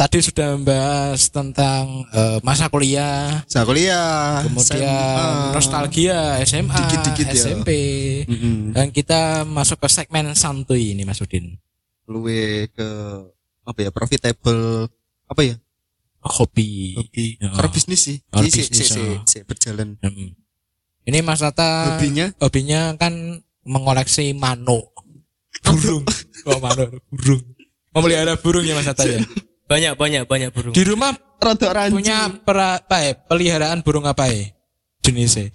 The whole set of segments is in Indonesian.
tadi sudah membahas tentang eh, masa kuliah, Saya kuliah. kemudian SMA. nostalgia SMA, Dikit-dikit ya. SMP, Mm-mm. dan kita masuk ke segmen santuy ini Mas Udin. Luwe ke apa ya profitable apa ya Hobi. hobi Ya. Karena bisnis sih Jadi si- bisnis, si- ya. si- si berjalan Hmm. Ini Mas Tata hobinya hobinya kan mengoleksi manuk. Burung. Kok manuk burung. Memelihara burung ya Mas Tata ya. Banyak banyak banyak burung. Di rumah rada rancu punya pera, apa ya, peliharaan burung apa ya? Jenisnya.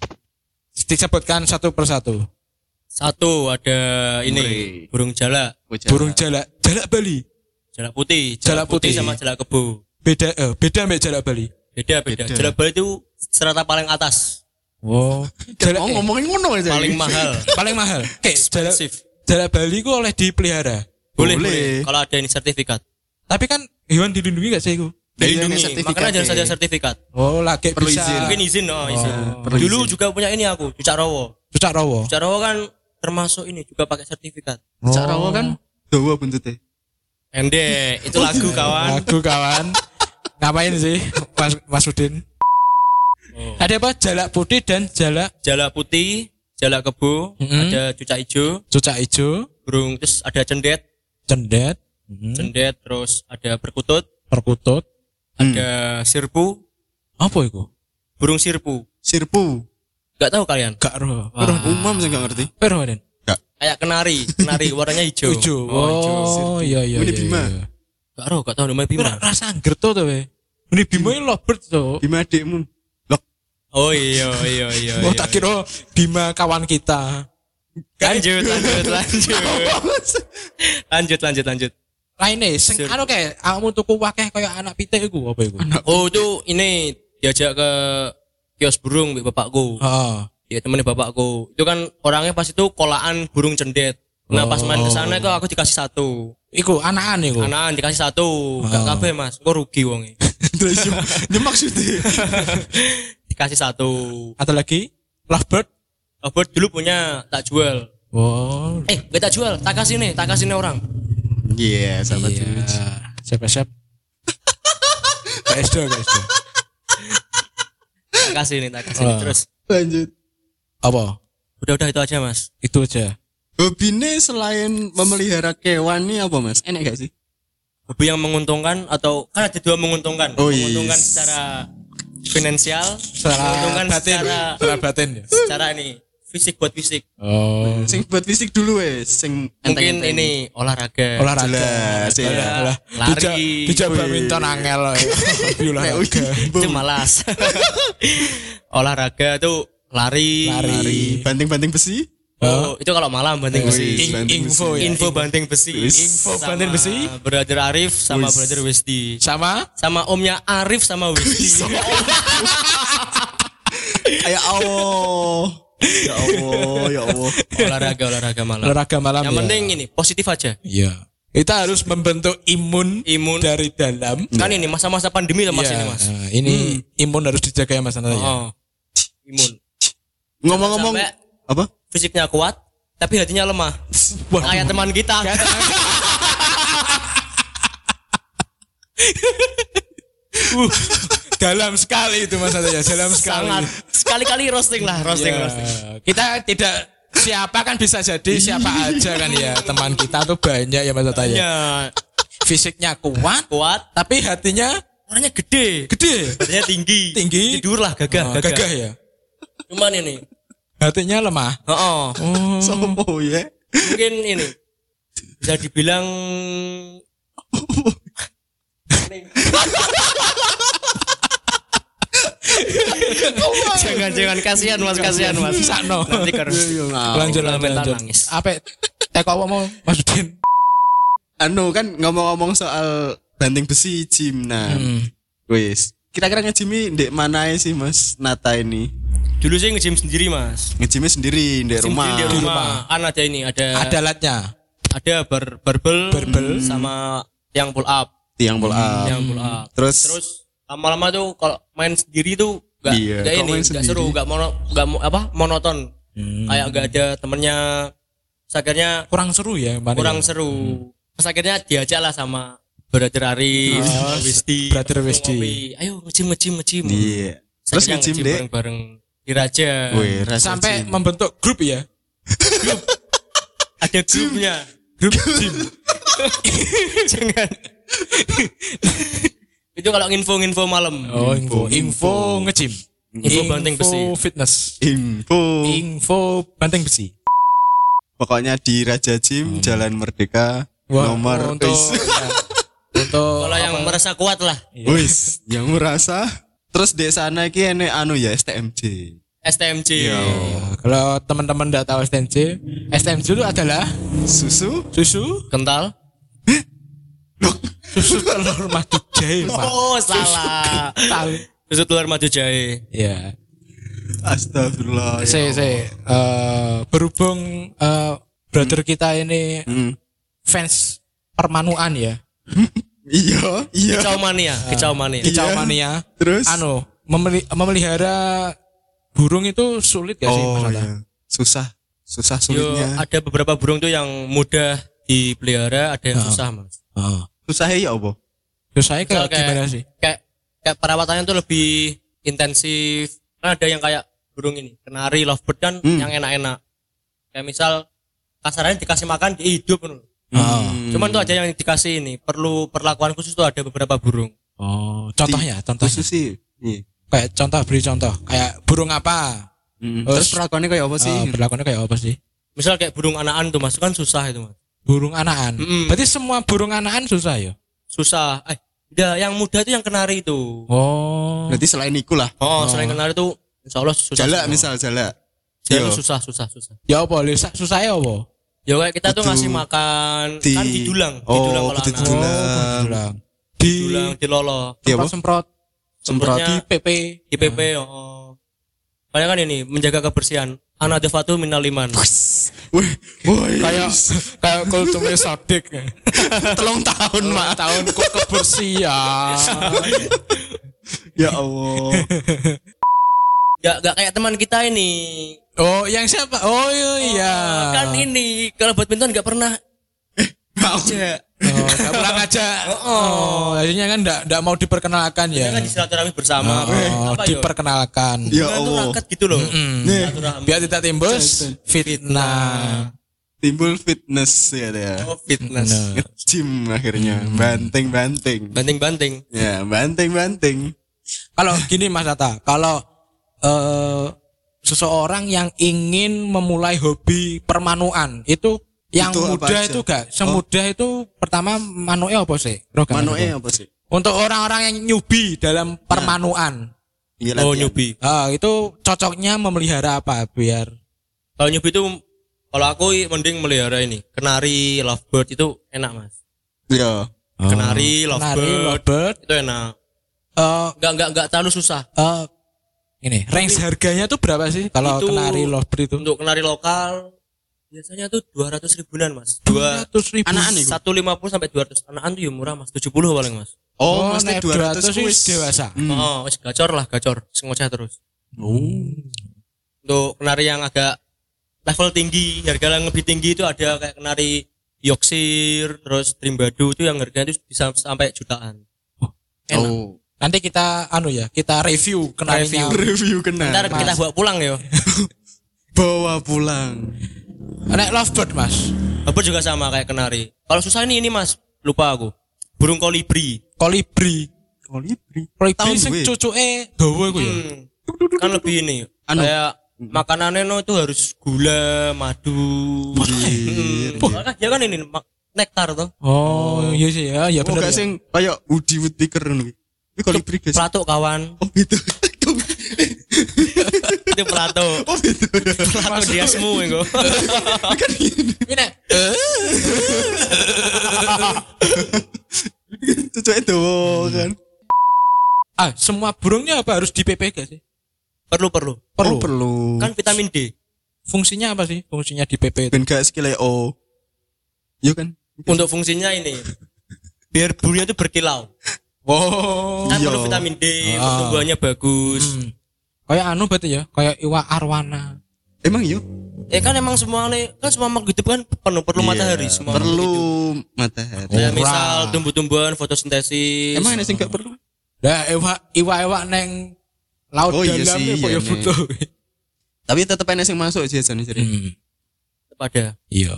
Disebutkan satu persatu. Satu ada ini Wih. burung jalak, Bocah. Burung jalak, jalak Bali. jalak putih, Jalak putih. sama jalak kebo. Beda eh, beda mbak jalak Bali. Beda beda. Beda. Jalak bali itu serata paling atas, Oh, jalak oh eh, ngomongin ngono aja paling mahal. paling mahal. Oke, jalak, Expensive. jalak Bali ku oleh dipelihara. Boleh, Boleh. boleh. Kalau ada ini sertifikat. Tapi kan hewan dilindungi gak sih itu? Dilindungi. sertifikat Makanya harus ya. ada sertifikat. Oh, lagi Perlu bisa. izin. Mungkin izin, oh, izin. perlu Dulu izin. juga punya ini aku, cucak rowo. Cucak rawo. Cucak rowo kan termasuk ini juga pakai sertifikat. Cak rawa kan dawa buntutnya Ende, itu lagu kawan. Lagu kawan. Ngapain sih Mas, Mas Udin? Oh. Ada apa? Jalak putih dan jalak Jalak putih, jalak kebo, Mm-mm. ada cucak hijau, cucak hijau, burung terus ada cendet, cendet, Mhm. cendet terus ada perkutut, perkutut. ada sirpu, Apa itu? burung sirpu. sirpu Gak tahu kalian? Gak roh. Orang umum saya nggak ngerti Pero Den. Kayak kenari, kenari warnanya hijau. Hijau. Oh, hijau. Oh, iya iya. Ini iya, Bima. iya. Gak tahu, gak tahu namanya Bima. Rasa angger tuh tuh. we. Ini Bima ini lovebird tuh. Bima adikmu Loh, Oh iya iya iya. Oh iya. tak kira Bima kawan kita. Lanjut lanjut lanjut. lanjut lanjut lanjut. Lainnya, sing anu kayak kamu tuku wakeh kayak anak pitik iku apa iku? Oh itu ini diajak ke kios burung mbak bapakku. Heeh. Ya temennya bapakku. Itu kan orangnya pas itu kolaan burung cendet. Nah pas main ke sana itu aku dikasih satu. Iku anakan iku. Anakan dikasih satu. Gak Oh. kabeh mas. Gue rugi wongi. terus ini maksudnya dikasih satu. Atau lagi lovebird. Lovebird dulu punya tak jual. Oh. Eh gak tak jual. Tak kasih nih. Tak kasih nih orang. Iya sahabat Iya. Julius. Siapa siap? PSD guys. Tak kasih nih. Tak kasih nih. Oh. Terus. lanjut Apa? Udah udah itu aja mas. Itu aja. hobinya selain memelihara kewan nih apa mas enak gak sih hobi yang menguntungkan atau kan ada dua menguntungkan Oh, menguntungkan yes. secara finansial Secara menguntungkan batin. secara Secara batin ya. secara ini fisik buat fisik Oh. sing buat fisik dulu wes sing mungkin enteng-enteng. ini olahraga Olahraga. Jelas, ya. Olah- Lari. Dijak- Dijak badminton angel. loh. Hobi olahraga. itu malas olahraga tuh lari Lari. banting-banting besi oh itu kalau malam banting besi In- banting info ya. info banting besi Info Sama banting besi. brother Arif sama Wis. brother Westi Sama sama omnya Arif sama Westi ya Allah ya Allah ya Allah. Olahraga olahraga malam. Olahraga malam yang ya. penting ini positif aja. Iya. Kita harus membentuk imun, Imun. dari dalam. kan ini masa-masa pandemi lah mas Iya, ini mas. Nah, ini imun harus dijaga ya Mas Nanda ya. oh. Imun. Ngomong-ngomong apa? fisiknya kuat tapi hatinya lemah. Wah, kayak teman kita. Uh, dalam sekali itu Mas Nanda ya, dalam sekali. sangat sekali-kali roasting lah roasting Ya, roasting kita tidak siapa kan bisa jadi siapa aja kan ya teman kita tuh banyak ya Mas Nanda ya. ya Fisiknya kuat kuat tapi hatinya orangnya gede gede. hatinya tinggi Tinggi. tidur lah gagah Oh, gagah, gagah ya. cuman ini Hatinya lemah. oh, Oh. sopo ya mungkin ini bisa dibilang jangan jangan kasihan mas kasihan mas Sakno. nanti kan Lanjut lanjut mental lanjut. nangis. Apa teko apa mau Mas Udin? anu kan ngomong-ngomong soal banting besi gym nah Hmm. wes kira-kira ngejimi ndek mana sih mas Nata ini dulu sih nge-gym sendiri mas ngejimnya sendiri Gym rumah di Di rumah. kan ada ini ada Ada alatnya. ada bar barbel Barbel. sama yang pull up tiang pull up yang pull up terus, terus lama-lama tuh kalau main sendiri tuh gak, Iya, gak ini gak sendiri. seru gak mono gak mo- apa monoton Hmm. kayak gak ada temennya Terus akhirnya kurang seru ya Mbak kurang ya? seru Terus akhirnya diajak lah sama Brother Aris, Oh, Wisdi, Brother Wisdi. ngopi. Ayo ngecim ngecim ngecim. Iya. Terus Saatnya ngecim deh. bareng-bareng di Raja. Wih, rasa Sampai gym. membentuk grup ya. Ada grupnya. Grup gym. Jangan. Itu kalau info-info malam. Oh, info info ngejim. Info banting besi. fitness. info. Info banting besi. Pokoknya di Raja Gym Jalan Merdeka Wah, nomor untuk ya, untuk Kalau yang merasa kuat lah. Wis, yang merasa terus di sana iki enek anu ya STMJ. STMJ. Yo. Ya, kalau teman-teman tidak tahu STMJ, STMJ itu adalah Susu? susu Kental. Susu telur madu jahe, Pak. Oh, salah. Susu telur madu jahe. Ya. Astagfirullah. ya Saya saya eh, berhubung eh, brother kita ini Hmm. fans permanuan ya. Iya, iya. Kicau mania, kicau mania. Kicau Iya. mania. Terus? Anu, memeli- memelihara burung itu sulit gak sih oh, Mas Ata? iya. Susah. Susah Yo, sulitnya. ada beberapa burung tuh yang mudah dipelihara, ada yang susah, Mas. Oh. Susahnya ya apa? Saya kayak kayak, gimana sih? Kayak kayak perawatannya tuh lebih intensif. Kan ada yang kayak burung ini, kenari, lovebird kan Hmm. yang enak-enak. Kayak misal kasarannya dikasih makan dia hidup kan. Oh. Cuman tuh aja yang dikasih ini, perlu perlakuan khusus tuh ada beberapa burung. Oh, contohnya, contohnya. Khusus sih. Iya. Kayak contoh beri contoh. Kayak burung apa? Hmm. Terus- Terus perlakuannya kayak apa sih? Eh, berlakunya kayak apa sih? Misal kayak burung anakan tuh Mas, kan susah itu Mas. Burung anakan. Mm-mm. Berarti semua burung anakan susah ya? Susah. Eh, udah yang muda itu yang kenari itu. Oh. Berarti selain itu lah. Oh, selain kenari tuh insya Allah susah. Jalak semua. misal jalak. Jalak Iya. susah, susah, susah. Ya apa? Lisa, susahnya apa? Ya kayak kita tuh Kudu ngasih makan di- kan didulang, Oh, didulang kalau anak. Oh, didulang. Di Didulang, dilolo. Iya, apa? semprot, semprot Semprotnya di PP. di PP oh. Kayak kan ini menjaga kebersihan. Anak devatu minal iman. Wih. Kayak kayak kultumnya sadik. telung tahun, Mak. tahun kok kebersihan. Ya Allah. Gak, gak kayak teman kita ini. Oh, yang siapa? Oh iya. Oh, kan ini kalau badminton gak pernah. Oh, gak pulang aja. Oh, akhirnya kan enggak enggak mau diperkenalkan ya. Kan silaturahmi bersama. Oh, Apa diperkenalkan. Ya Allah. raket gitu loh. Mm. Biar tidak timbul fitnah. Timbul fitness ya ya. Oh, fitness. Bener. Gym akhirnya. Banting-banting. Banting-banting. Ya, banting-banting. Kalau gini Mas Tata, kalau eh, seseorang yang ingin memulai hobi permanuan itu yang Itu mudah aja? itu gak semudah itu pertama manuknya apa sih? Manuknya apa? sih? Untuk orang-orang yang newbie dalam permanuan, Iya, Oh, latihan. newbie. ah, itu cocoknya memelihara apa biar Kalau newbie itu kalau aku mending melihara ini. Kenari, lovebird itu enak, Mas. Iya. Kenari, Kenari, lovebird, lovebird, itu enak. eh, Enggak enggak enggak terlalu susah. eh, ini range harganya tuh berapa sih kalau Itu- kenari lovebird itu? Untuk kenari lokal biasanya tuh 200 ribuan, Mas. Dua 200 ribu. Anak-anak itu? 150 sampai 200. Anak tuh ya murah, Mas. 70 paling, Mas. Oh, Oh, mesti nek 200 200 wis dewasa. Hmm. Oh, wis gacor lah, gacor. Ngoceh terus. Oh. Untuk kenari yang agak level tinggi, harga yang lebih tinggi itu ada kayak kenari Yorkshire, terus Trimbadu itu yang harganya itu bisa sampai jutaan. Enak. Oh. Nanti kita anu ya, kita review kenarinya. Review kena. Ntar kita bawa pulang ya. Bawa pulang. Nek lovebird, Mas. Apa juga sama kayak kenari. Kalau susah ini ini Mas, lupa aku. Burung kolibri. Kolibri. Kolibri. Kolibri Tahu sing cucuke dawa iku ya. Hmm. Kan lebih ini. Anu. Kayak makanannya no itu harus gula, madu. Hmm. Soalnya dia kan ini mak- nektar tuh. Oh, iya sih ya, ya Oh, bener. gak ya. sing kayak Woody Woodpecker ngono. Ini kolibri guys. Pelatuk kawan. Oh, gitu. itu pelatuk. Oh, gitu. Pelatuk dia semua itu. Kan gini. Ini eh, Cucuke dawa kan. ah, semua burungnya apa harus di PP gak sih? perlu perlu. Perlu. Oh, perlu. Kan vitamin D. Fungsinya apa sih? Fungsinya di PP itu. ben gak skill O. Iya kan? Untuk fungsinya ini. Biar bulunya itu berkilau. Oh. Kan Iya. perlu vitamin D, Ah. pertumbuhannya bagus. Hmm. Kayak anu berarti ya, kayak iwa arwana. Emang iya? Ya kan emang semua kan semua makhluk hidup kan perlu perlu Iya, matahari semua. Perlu matahari. Ora. misal tumbuh-tumbuhan fotosintesis. Emang ada sing gak perlu? Lah iwa iwa neng laut Oh, iya dalam sih, nih iya nih. butuh. Tapi tetep enak sing masuk sih jadi. Hmm. pada Iya.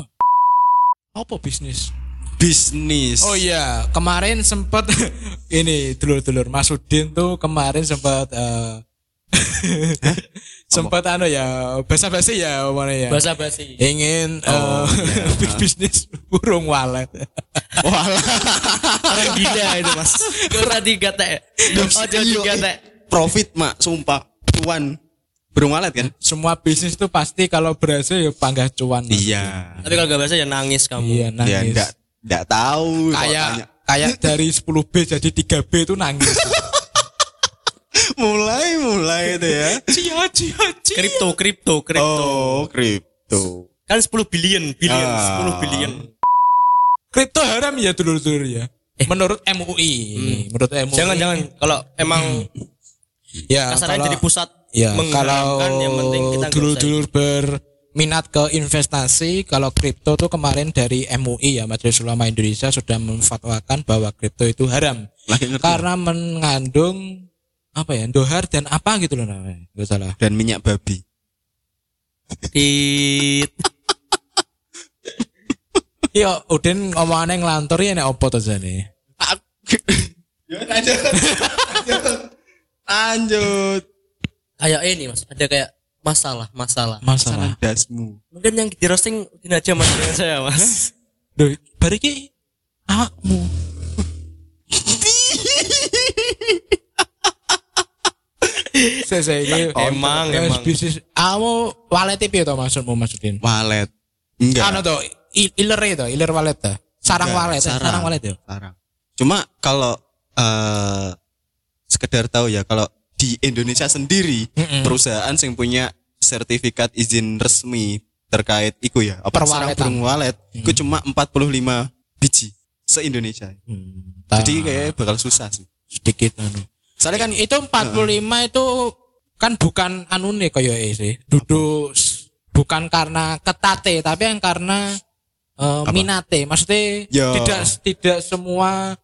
Apa bisnis? Bisnis. Oh iya, kemarin sempat ini dulur-dulur Mas Udin tuh kemarin sempat eh sempat anu ya basa-basi ya mana ya. bahasa basi. Ingin Oh, eh, bisnis burung walet. Walah. Orang gila itu mas. Ora tiga teh. Ojo Iya, tiga eh, teh. Profit mak, sumpah. Cuan. Burung walet kan? Semua bisnis tuh pasti kalau berhasil ya panggah cuan. Mas. Iya. Tapi kalau gak bahasa ya nangis kamu. Iya Ya nangis. enggak enggak tahu kayak kayak dari 10B jadi 3B itu nangis. mulai mulai itu ya. cia cia cia. Kripto, kripto, kripto. Oh, kripto. Kan 10 billion, billion, Ah. 10 billion. Kripto haram ya dulur-dulur ya. Menurut MUI, menurut MUI. Jangan, jangan. Kalau emang Ya, kasarnya kalau, jadi pusat ya, kalau yang penting kita dulur-dulur berminat ke investasi, kalau kripto tuh kemarin dari MUI ya Majelis Ulama Indonesia sudah memfatwakan bahwa kripto itu haram Lagi ngerti. karena mengandung apa ya dohar dan apa gitu loh namanya nggak salah Dan minyak babi. Tit. iya Udin ngomongannya ngelantur ya nek opo tuh nih Ya lanjut. Lanjut. Kayak ini mas, ada kayak masalah, masalah. masalah dasmu. Mungkin yang di roasting Udin aja mas dengan saya mas. Duh, bariki awakmu saya saya ini Emang, emang. bisnis kamu walet piye to maksudmu Mas Udin Walet. Enggak. anu i- iler itu iler walet to sarang Enggak, walet eh, sarang. sarang walet ya Sarang. Cuma kalau eh sekedar tahu ya kalau di Indonesia sendiri perusahaan yang punya sertifikat izin resmi terkait iku ya apa sarang burung walet itu cuma 45 biji se Indonesia. Hmm, Jadi kayak bakal susah sih. sedikit anu Soalnya kan itu 45 itu kan bukan anu nih kaya eh sih duduk bukan karena ketate tapi yang karena eh, minate maksudnya Ya. tidak tidak semua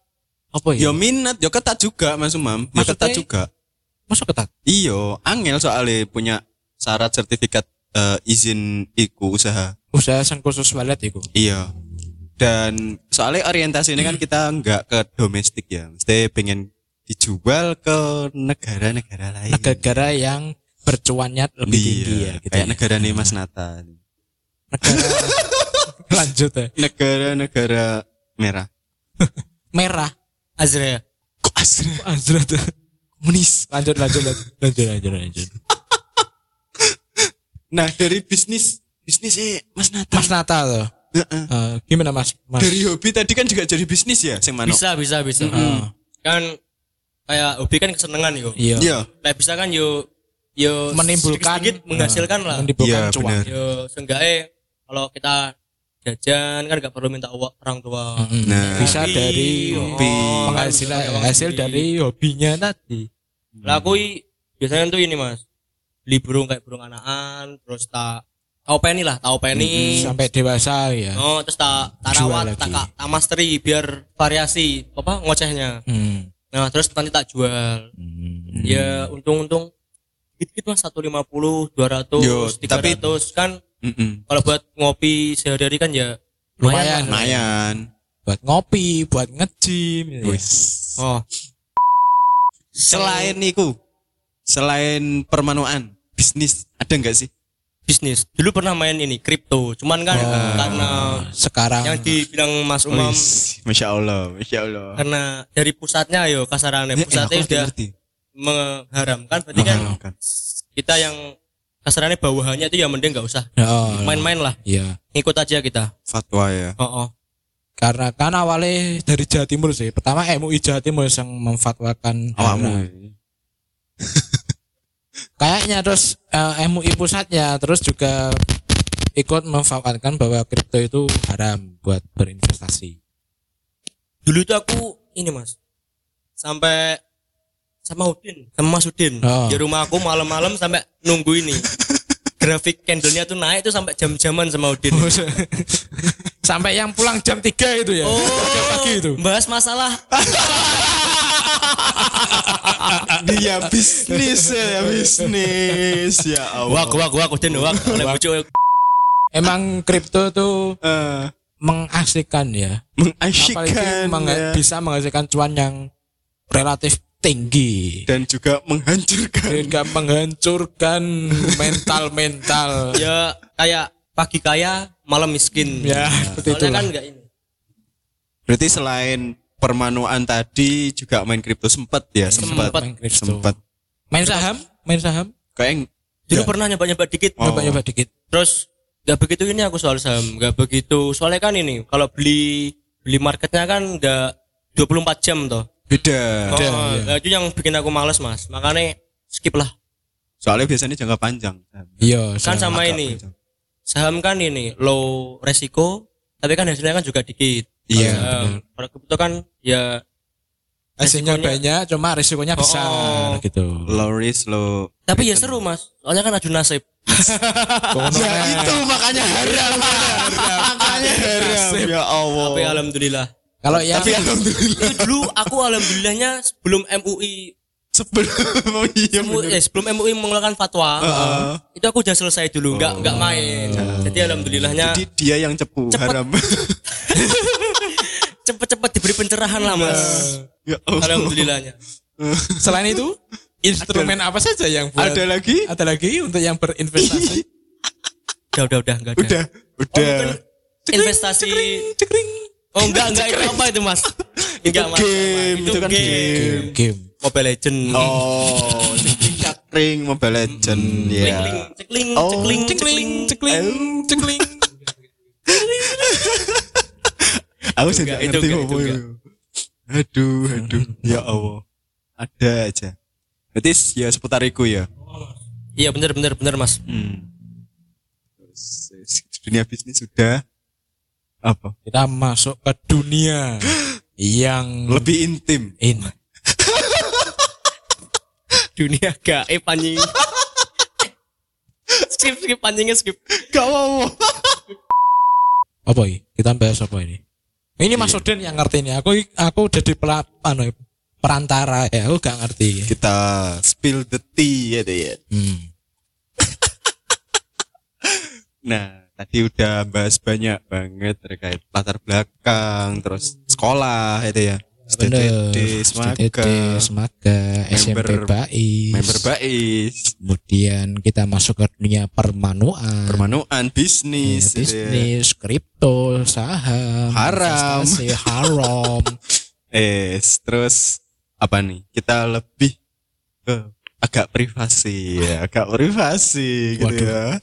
apa ya yo minat yo ketat juga Mas Umam. Yo Maksudnya- ketat juga. masuk ketat Iyo, angel soalnya punya syarat sertifikat eh, izin iku usaha. usaha sang khusus walet itu Iya. Dan soalnya orientasi ini kan kita nggak ke domestik ya, mesti pengen dijual ke negara-negara lain. negara yang bercuannya lebih Iya, tinggi ya gitu kayak ya. negara nih Mas Nathan. negara lanjut ya Negara-negara merah. merah Azra. Kok asli? Azra tuh komunis lanjut lanjut lanjut lanjut lanjut lanjut Nah dari bisnis bisnis eh Mas Nathan. Mas Nata tuh Heeh. eh, gimana Mas Mas Dari hobi tadi kan juga jadi bisnis ya, sing manuk. Bisa, bisa, bisa. Kan kayak hobi kan kesenangan yo. iya Iya. Nah, bisa kan yo yo menimbulkan sedikit menghasilkan lah. menimbulkan Iya, cuan benar. Yo seenggaknya kalau kita jajan kan gak perlu minta uang orang tua. Nah. bisa Hobi, dari hobi. oh, penghasilan kan hasil dari hobinya tadi Lah aku i- biasanya tuh ini mas beli burung kayak burung anakan terus tak tahu penny lah tahu penny sampai dewasa ya oh terus tak tak Jual rawat lagi. tak tak masteri biar variasi apa ngocehnya Hmm. Nah terus nanti tak jual Hmm. ya untung-untung dikit mas satu lima puluh dua ratus Yo, tiga tapi- ratus kan Mm-mm. kalau buat ngopi sehari-hari kan ya Lumayan. lah. Lumayan. buat ngopi buat ngejim ya. Oh Selain itu, selain permanuan, bisnis ada nggak sih? Bisnis dulu pernah main ini kripto cuman kan karena sekarang yang dibilang Mas Umam Wis, Masya Allah, Masya Allah. karena dari pusatnya yo kasarannya Ya, pusatnya sudah ngerti. mengharamkan berarti kan Mengharamkan. kita yang kasarannya bawahannya itu ya mending nggak usah oh, main-main lah iya ngikut aja kita Fatwa ya. oh, oh. karena kan awalnya dari Jawa Timur sih pertama MUI Jawa Timur yang memfatwakan Awakmu. kayaknya terus eh, MUI pusatnya terus juga ikut memfatwakan bahwa kripto itu haram buat berinvestasi dulu itu aku ini mas sampai sama Udin sama Mas Udin Oh. di rumah aku malam-malam sampai nunggu ini grafik candlenya tuh naik tuh sampai jam-jaman sama Udin. Sampai yang pulang jam 3 itu ya. Oh, pagi itu. Bahas masalah Dia bisnis ya, bisnis ya Allah. wak wak wak Udin wak. Emang kripto tuh mengasihkan ya. Apalagi mengasyikkan meng- ya. bisa menghasilkan cuan yang relatif tinggi. dan juga menghancurkan. Hingga menghancurkan mental-mental. Ya kayak pagi kaya malam miskin. Ya, seperti Soalnya itulah. kan enggak ini. Berarti selain permanuan tadi juga main kripto sempat ya, sempat. Sempat. Main kripto. Sempat. Main saham? Main saham? Kayak Dulu Ya. pernah nyoba-nyoba dikit. Oh. Coba-coba dikit. Terus nggak begitu ini aku soal saham, nggak begitu. Soalnya kan ini kalau beli beli marketnya kan nggak 24 jam toh. beda. Oh, Beda, nah, itu yang bikin aku males mas. Makanya skip lah. Soalnya biasanya jangka panjang. Iya, Kan sama ini panjang. saham kan ini low resiko, tapi kan hasilnya kan juga dikit. Iya, Saham. Kalau kripto kan ya Hasilnya banyak, cuma risikonya besar Oh. gitu. Low risk, low. tapi ya seru mas. Soalnya kan adu nasib. Ya itu makanya haram. makanya haram. Ya Allah. Tapi alhamdulillah. Kalau yang Tapi alhamdulillah Itu dulu aku alhamdulillahnya sebelum MUI sebelum oh iya eh, sebelum MUI mengeluarkan fatwa, Heeh. itu aku udah selesai dulu, nggak nggak main. Jadi alhamdulillahnya Jadi dia yang cepu Cepet. haram. cepet-cepet diberi pencerahan lah mas. ya Allah. Alhamdulillahnya. selain itu instrumen apa saja yang buat Ada lagi? Ada lagi untuk yang berinvestasi. Udah udah udah nggak ada. Udah, Oh, udah. mungkin investasi. Cekring. Oh enggak enggak itu apa itu mas? Enggak mas. game, Itu, itu kan game. Game. Mobile Legend. Oh, cekring cekring Mobile Legend Cekling, ya. cekling, Oh. cekling, Cekling, cekling. cekling, cekling. Aku jadi enggak, ngerti apa itu itu. Aduh, aduh. Ya Allah. Ada aja. Berarti ya seputar itu ya. Iya benar benar benar mas. Hmm. Terus, dunia bisnis sudah apa? Kita masuk ke dunia yang Lebih intim. in. Dunia gaib anjing. skip skip anjingnya skip. Gak mau. Apa ini? Kita bahas apa ini? Ini Mas Udin yang ngerti ini. Aku aku udah di pela, anu, perantara ya. Aku gak ngerti. Kita spill the tea ya deh ya. Hmm. Nah, tadi udah bahas banyak banget terkait latar belakang, terus sekolah itu ya. STTD, Semaga, STTD, Semaga, SMP Bais. member Bais, Kemudian kita masuk ke dunia permanuan. permanuan, Ya, bisnis, gitu ya. bisnis, kripto, saham, Haram. haram. Eh, terus apa nih? Kita lebih ke agak privasi ya, agak privasi gitu ya.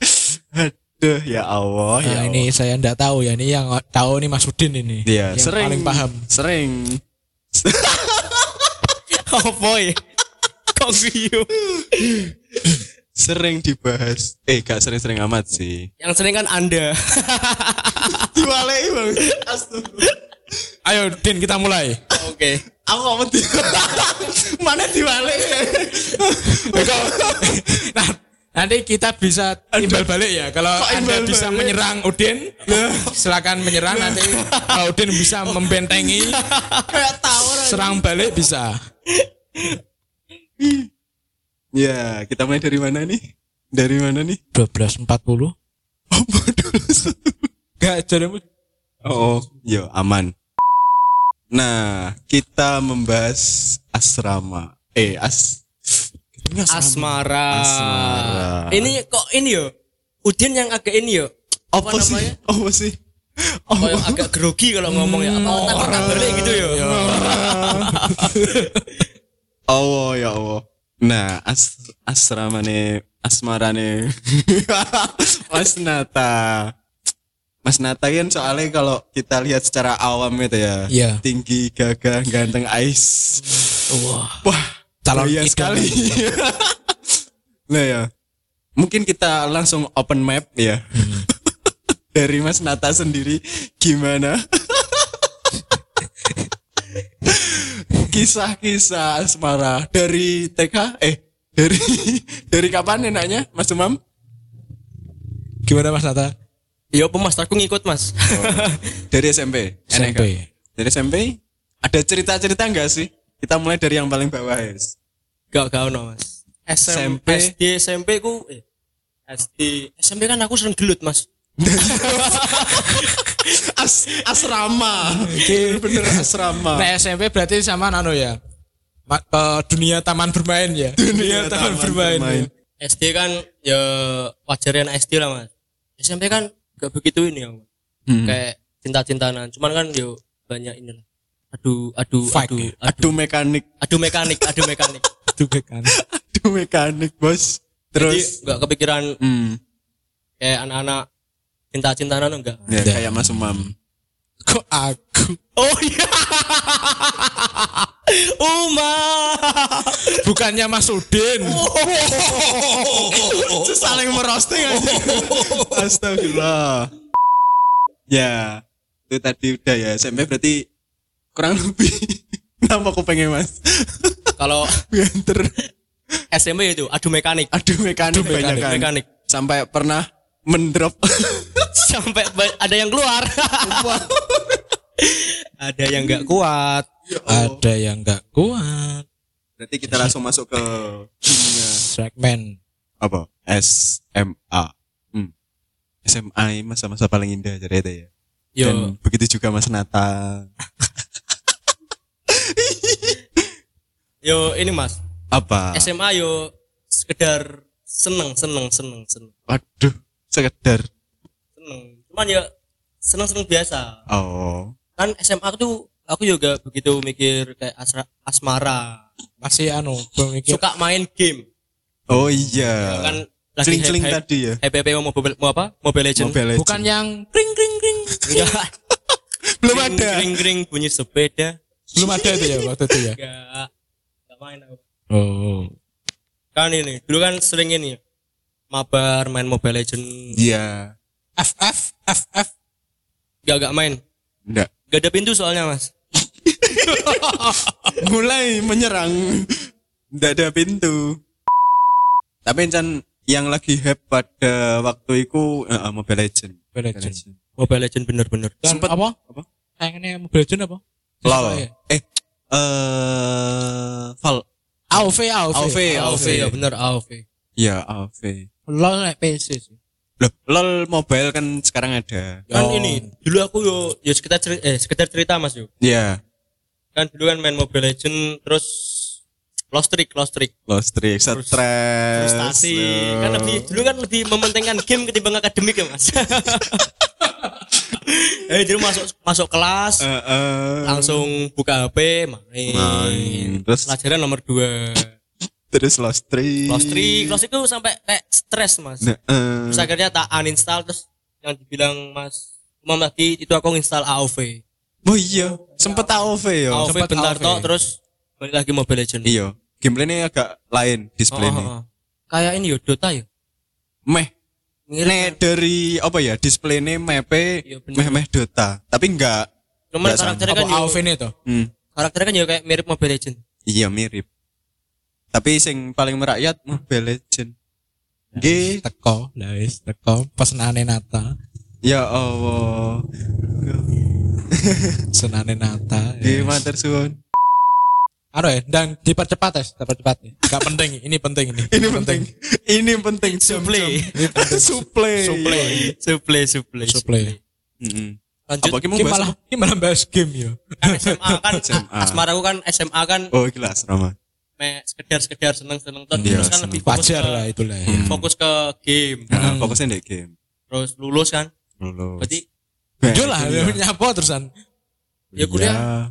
Aduh, ya Allah, ya Nah, ini saya ndak tahu ya. Ini yang tahu nih Mas Udin ini. Iya, yang sering paling paham. Sering. Oh boy. Kok guyu? sering dibahas. Eh, gak sering-sering amat sih. Yang sering kan Anda. Diwalei, Bang. Astagfirullah. Ayo Din kita mulai. Oke. Aku ngomong di Mana diwalei? nah, nanti kita bisa imbal balik ya. Kalau Kok Anda bisa balik? menyerang Udin, silakan menyerang nanti. Kalau Udin bisa membentengi, serang balik bisa. Ya, kita mulai dari mana nih? Dari mana nih? 12.40. Oh, bodoh. Gak jadi Oh, yo aman. Nah, kita membahas asrama. Eh, as Asmara. Asmara. Ini kok ini yo. Udin yang agak ini yo. Apa, Apa sih? namanya? Apa sih? Oh, Kayak agak grogi kalau ngomong ya. Apa otak otak balik gitu yo. Allah ya Allah. Nah, as asrama nih, asmara nih. Mas Nata. Mas Nata kan soalnya kalau kita lihat secara awam itu ya. Iya. Tinggi, gagah, ganteng, ais. Wah, Wah, Calon idola. sekali. nah ya. Mungkin kita langsung open map ya. Dari Mas Nata sendiri gimana? Kisah-kisah asmara dari TK eh dari dari kapan enaknya Mas Umam? Gimana Mas Nata? Yo pemas aku ngikut mas. Dari SMP. SMP. gak? Dari SMP ada cerita-cerita enggak sih? Kita mulai dari yang paling bawah es. gak gak ono mas. SMP, SMP. SD SMP ku eh, SD SMP kan aku sering gelut mas. As asrama. Bener asrama. Nah SMP berarti sama anu ya. Ma- ke dunia taman bermain ya. Dunia, taman, bermain. ya. SD kan ya wajarnya anak SD lah mas. SMP kan gak begitu ini ya. Hmm. Kayak cinta-cintanan. Cuman kan yo banyak ini lah. Adu adu Fight, adu, ya? adu Adu mekanik. adu mekanik adu mekanik. Itu kan. Adu mekanik, Bos. Terus Terus gak kepikiran hmm, kayak anak-anak cinta-cintanan enggak. ya, Ya. kayak Mas Umam. Kok aku? Oh iya. Uma. Bukannya Mas Udin. Saling merosting aja. Astagfirullah. Ya, itu tadi udah ya. SMP berarti kurang lebih. Kenapa aku pengen mas? Kalau Bianter. SMP itu adu mekanik. Aduh mekanik, Aduh, mekanik, banyak kan. mekanik. Sampai pernah mendrop. Sampai ada yang keluar. ada yang nggak kuat. Ada yang nggak kuat. berarti kita langsung masuk ke dunia Segmen. apa? SMA. Hmm. SMA masa-masa paling indah itu ya. Yo, Dan begitu juga Mas Nata. Yo ini mas. Apa? SMA yo sekedar seneng, seneng, seneng, seneng, Waduh, sekedar. seneng. Cuman ya seneng, seneng biasa. Oh. Kan SMA tuh aku juga begitu mikir kayak asra, asmara. Masih anu, pemikir. Suka main game. Oh iya. kan lagi Celing-celing hype- tadi ya. Happy mau mobile mau apa? Mobile Legend. Mobile Legends. Bukan yang kring kring kring. Enggak. Belum ada. Gring gring bunyi sepeda. Belum ada itu ya waktu itu ya. Enggak. Main aku. Oh. Kan ini, dulu kan sering ini mabar main Mobile Legend. Iya. FF FF. Enggak enggak main. Enggak. Gak ada pintu soalnya, Mas. Mulai menyerang. Enggak ada pintu. Tapi Chan yang lagi hype pada waktu itu eh, Mobile Legend. Mobile Legend. Mobile Legend bener-bener. Sempet- apa? apa? Sayangannya Mobile Legend apa? LOL. ya? Eh eh Val. AOV AOV. AOV, AOV ya bener AOV. Ya, AOV. LOL nek PC sih. Loh, LOL mobile kan sekarang ada. Kan Oh. ini, dulu aku yo yo sekitar cerita, eh sekitar cerita Mas yo. Iya. Kan dulu kan main Mobile Legend terus Lost Trick, Lost Trick. Lost Trick, Frus- stres. frustasi Loh. kan lebih dulu kan lebih mementingkan game ketimbang akademik ya mas eh dulu masuk masuk kelas Eh, eh. langsung buka HP main, Main. Terus pelajaran nomor dua terus Lost Trick. Lost Trick Lost Trick itu sampai kayak stres mas Nah, eh. terus akhirnya tak uninstall terus yang dibilang mas Umam tadi itu aku install AOV Oh iya, sempet AOV ya. AOV sempet bentar AOV. tok terus balik lagi Mobile Legends Iya, gameplaynya agak lain display Oh, ini. oh, oh. kayak ini yo Dota ya Meh, Mirip kan? dari apa ya display ini mepe Iya, meh meh Dota, tapi enggak. cuman sama. karakternya kan yo AOV ini tuh? Hmm, karakternya kan yo kayak mirip Mobile Legends iya mirip. Tapi sing paling merakyat Mobile Legend. G, Teko, guys, teko. Pesenane Nata, ya Allah. senane Nata. G matur suwun. Anu ya, dan dipercepat ya, dipercepat ya. Gak penting, ini penting ini. Ini penting. Ini penting. Suplai. Suplai. Suplai, suplai. Suplay. Mm-mm. Lanjut. Apa ki mau Ini bahas malah, ini malah bahas game ya. Kan SMA kan SMA. asmaraku kan SMA kan Oh, gila asrama. me sekedar-sekedar seneng-seneng terus Iya, kan seneng. lebih fokus Wajar ke, lah itulah ya. Hmm. fokus ke game. Nah, fokusnya di game. Terus lulus kan. Lulus. Berarti Yo lah, Kuliah. nyapa terusan. ya kuliah.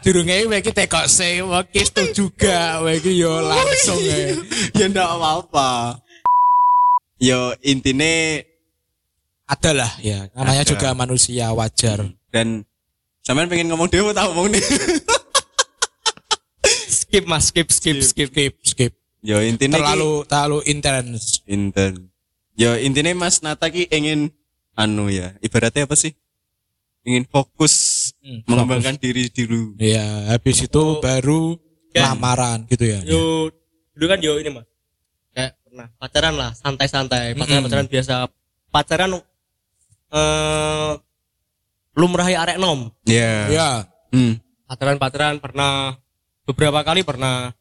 Durunge wae iki tekok sing wae setuju juga wae iki yo langsung ya. ya enggak apa-apa. Yo intine Ada lah ya, namanya Ada. juga manusia wajar. dan sampean pengen ngomong dewe tak ngomong nih. Skip Mas, skip skip skip. Skip, skip. Yo intine ki- Terlalu terlalu intens. inten. Yo intine Mas Nata ki ingin anu ya, ibaratnya apa sih? Ingin fokus Hmm, mengembangkan diri dulu. Ya, habis itu baru Ya. lamaran gitu ya. Yo dulu kan yo ini Mas. pernah pacaran lah santai-santai pacaran pacaran biasa pacaran eh lumrahi arek nom Iya. Ya. Hmm. pacaran pacaran pernah beberapa kali pernah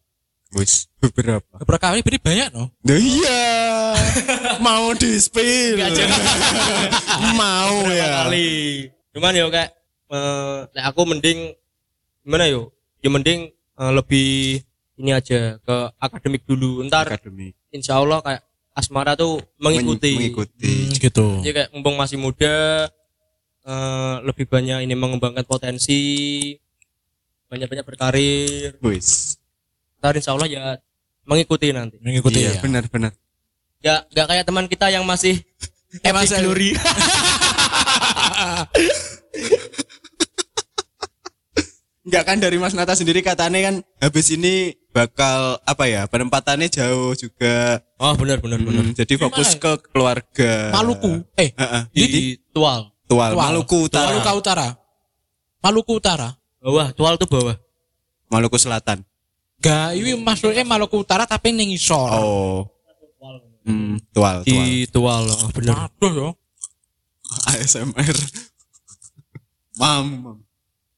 Wis beberapa. Beberapa kali beri banyak no. Nah, iya. Mau di spill. Mau beberapa ya. kali cuman yo kayak eh nek aku mending gimana yo ya mending eh, lebih ini aja ke akademik dulu ntar Akademik. insya Allah kayak asmara tuh mengikuti Men- Mengikuti. Hmm, gitu. jadi kayak mumpung masih muda eh, lebih banyak ini mengembangkan potensi banyak-banyak berkarir Wis. ntar insya Allah ya mengikuti nanti Mengikuti Iya, ya. benar-benar. ya gak kayak teman kita yang masih Eh, epic Mas, glory Enggak kan dari Mas Nata sendiri katanya kan habis ini bakal apa ya penempatannya jauh juga. oh benar benar benar Hmm, jadi fokus ke keluarga. Maluku. Eh, Heeh. di, di tual Tual, Tual. Maluku Utara. Maluku Utara. Maluku Utara. bawah tual tuh bawah Maluku Selatan. Gak, ini maksudnya Maluku Utara tapi ning isor. Oh. Hmm, tual, tual. di tual oh, benar Aduh yo. ASMR. Mam. mam.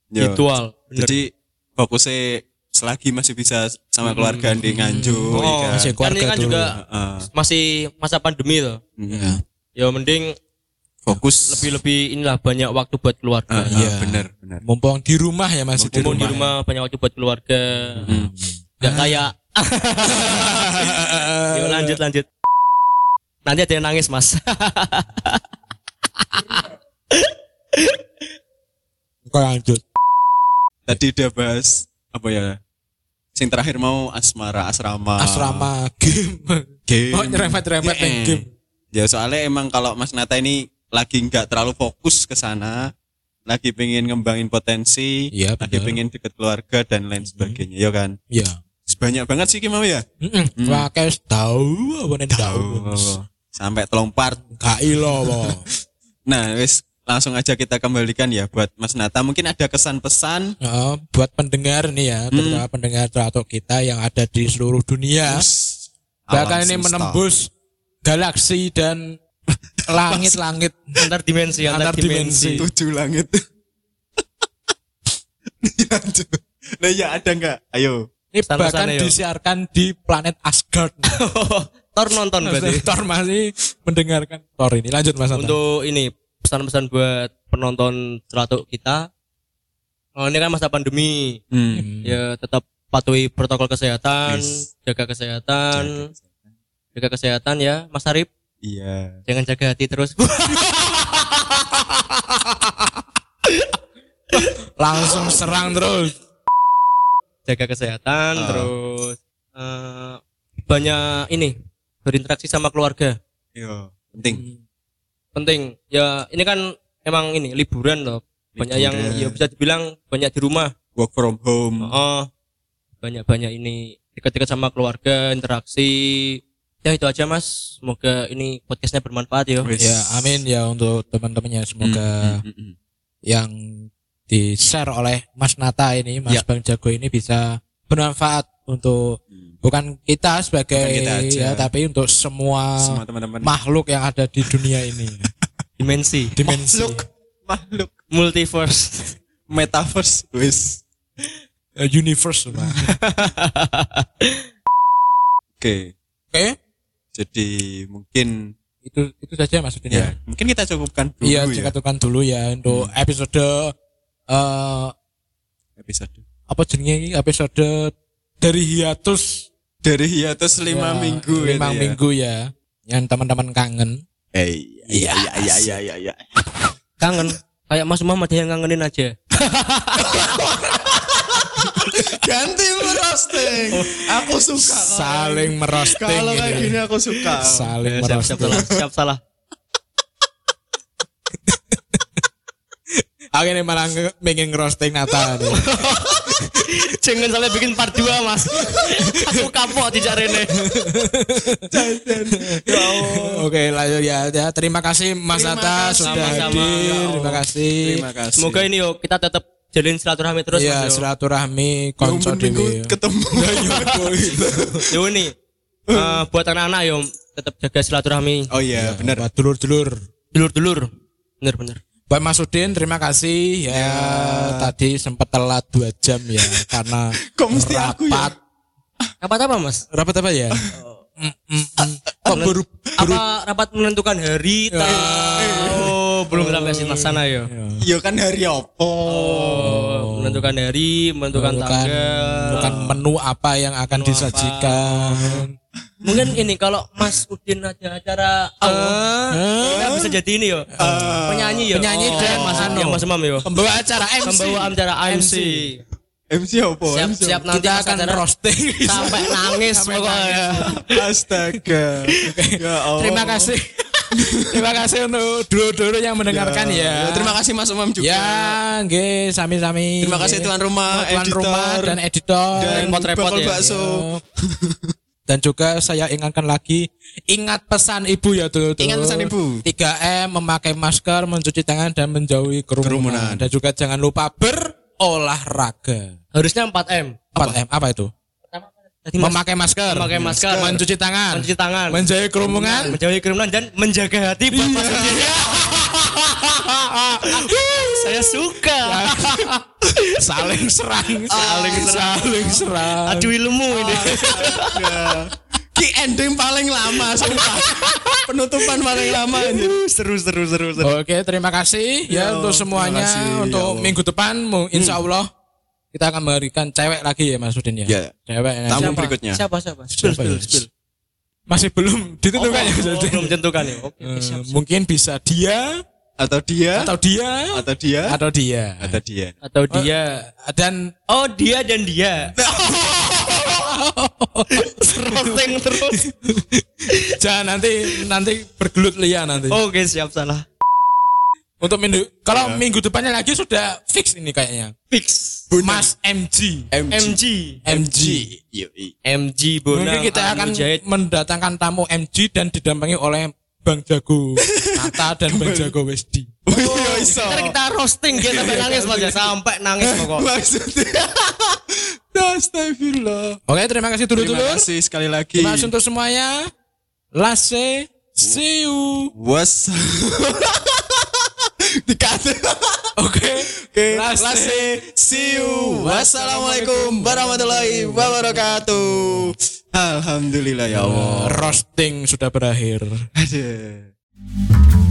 di tual benar Jadi fokusnya selagi masih bisa sama keluarga di Nganjuk. oh ya kan? masih kan ini keluarga kan juga Heeh. masih masa pandemi tuh Hmm. ya mending Fokus lebih-lebih inilah banyak waktu buat keluarga Heeh, Iya. benar, benar. Mumpung di rumah ya masih di Mumpung rumah. di rumah banyak waktu buat keluarga Hmm. Gak kayak Yuk lanjut lanjut Nanti ada yang nangis mas Kau lanjut. Tadi udah bahas apa ya? Sing terakhir mau asmara, asrama. Asrama game. game. Oh nyerempet-nyerempet Ya, ning eh. game. Ya soalnya emang kalau Mas Nata ini lagi nggak terlalu fokus ke sana, lagi pengen ngembangin potensi, Iya, lagi pengen deket keluarga dan lain sebagainya, ya kan? Iya. Banyak banget sih Kim mau ya. Heeh. Wah, kayak tahu apa nih tahu. Sampai telung part. Gak ilo po. Nah, wis langsung aja kita kembalikan ya buat Mas Nata. Mungkin ada kesan-pesan. Ya, buat pendengar nih ya, terutama pendengar atau kita yang ada di seluruh dunia. Bahkan Alam ini semesta. menembus galaksi dan langit-langit Antar dimensi Antar, Antar dimensi, dimensi. tujuh langit. Nah ya ada nggak? Ayo. ini Pesan-pesan bahkan disiarkan di planet Asgard. Thor nonton berarti Thor masih mendengarkan Thor ini. Lanjut Mas. Untuk ini Pesan-pesan buat penonton ceratuk kita Oh ini kan masa pandemi Hmm. Ya tetap patuhi protokol kesehatan Yes. Jaga kesehatan Jaga kesehatan ya Mas Arif Iya. Jangan jaga hati terus Langsung serang terus. Jaga kesehatan Ah. Terus eh, Banyak ini Berinteraksi sama keluarga Yo, penting. Penting ya ini kan emang ini liburan loh banyak yang ya bisa dibilang banyak di rumah Work from home. oh banyak banyak ini dekat-dekat sama keluarga interaksi ya itu aja mas semoga ini podcastnya bermanfaat ya. Ya, amin ya untuk teman-temannya. Semoga Hmm, hmm, hmm. yang di share oleh Mas Nata ini, Mas Ya. Bang Jago ini bisa bermanfaat untuk bukan kita sebagai Bukan kita aja. ya, tapi untuk semua, Semua teman-teman. makhluk yang ada di dunia ini. dimensi Dimensi. Makhluk. Makhluk. multiverse Metaverse. Wis. Eh, universe. Oke. Oke, Jadi mungkin itu itu saja ya, maksudnya. mungkin kita cukupkan dulu Iya, ya tukar dulu ya untuk episode eh episode. apa jenenge episode dari hiatus Dari hiatus lima Ya, minggu lima ini ya. minggu ya yang teman-teman kangen Eh, iya, iya, iya, iya, iya, iya. kangen kayak Mas Muhammad yang ngangenin aja Ganti merosting. Aku suka. saling merosting Kalau kayak ini. gini aku suka. saling Ya, siap, siap merosting salah siap salah aku ini malah nge- pengen ngerosting Nata nih. jangan sampai bikin part 2 mas aku kapok tidak Rene oke lanjut ya, ya terima kasih Mas Terima Nata kasih. sudah Sama-sama. hadir Ya terima kasih Terima kasih. semoga ini yuk kita tetap jalin silaturahmi terus ya yo. silaturahmi konco dewe ketemu. yo ini Eh, buat anak-anak yo tetap jaga silaturahmi. Oh iya, bener. Buat dulur-dulur. Dulur-dulur. Bener-bener. Buat Mas Udin terima kasih ya, tadi sempat telat dua jam ya karena Kok mesti aku ya? rapat Rapat apa, Mas? rapat apa ya? Mm, mm, mm. Kok baru baru Apa rapat menentukan hari? ta- Oh, belum sampai sini sana ya. Iya kan hari apa? Oh, menentukan hari, menentukan bukan tanggal. bukan menu apa yang akan disajikan. Mungkin ini kalau Mas Udin ada acara kita bisa jadi ini yo. penyanyi yo. Penyanyi Oh, dan Mas anu. yang Mas Imam yo. Pembawa acara MC. Pembawa acara MC. MC apa? Siap MC siap nanti Kita akan acara roasting sampai nangis Sampai pokoknya. Astaga. Ya Allah. Terima kasih. Terima kasih untuk dulu-dulu yang mendengarkan ya. Ya, Terima kasih Mas Umam juga. Ya, nggih, sami-sami. Terima kasih tuan rumah, tuan editor, rumah dan editor dan repot-repot ya. bakso. Dan juga saya ingatkan lagi, ingat pesan ibu ya tuh. Ingat pesan ibu. 3M memakai masker, mencuci tangan dan menjauhi kerumunan. Kerumunan. Dan juga jangan lupa berolahraga. Harusnya 4M. 4M apa itu? Tadi Memakai masker, Memakai masker. mencuci tangan, mencuci tangan, menjauhi kerumunan, menjauhi kerumunan dan menjaga hati buat Mas Udin. Saya suka. saling serang, saling saling serang. Adu ilmu ini. Ki ending paling lama sumpah. Penutupan paling lama anjir. seru seru seru seru. Oke, terima kasih ya, Ya, untuk semuanya. kasih, ya untuk. Hmm. minggu depan, mu- insya Allah kita akan memberikan cewek lagi ya Mas Udin ya. Ya. Cewek. ya. Tamu Siapa? berikutnya. Siapa siapa? Spill Siapa spill ya? spill. Masih belum ditentukan ya Mas Oh, Udin. belum tentukan ya. Oke. Eh, mungkin bisa dia Atau dia? atau dia Atau dia? atau dia Atau dia. Atau dia. dan Oh dia dan dia. Roasting terus. jangan nanti nanti bergelut lia nanti. Oke siap salah. Untuk minggu kalau Ya. minggu depannya lagi sudah fix ini kayaknya. Fix. Mas MG. MG. MG. Yoi. MG Bonang. Mungkin kita akan mendatangkan tamu MG dan didampingi oleh Bang Jago Tata dan Bang Jago Wesdi. Oh, iya iso. Ntar kita roasting dia sampai nangis mas ya sampai nangis pokok. Maksudnya. Astagfirullah. Oke, terima kasih dulu-dulu. Terima kasih sekali lagi. Terima kasih untuk semuanya. Lase, see you. Was. Dikata. Oke. Oke. Lase, see you. Wassalamualaikum warahmatullahi wabarakatuh. Alhamdulillah ya Allah. Roasting sudah berakhir. Aduh.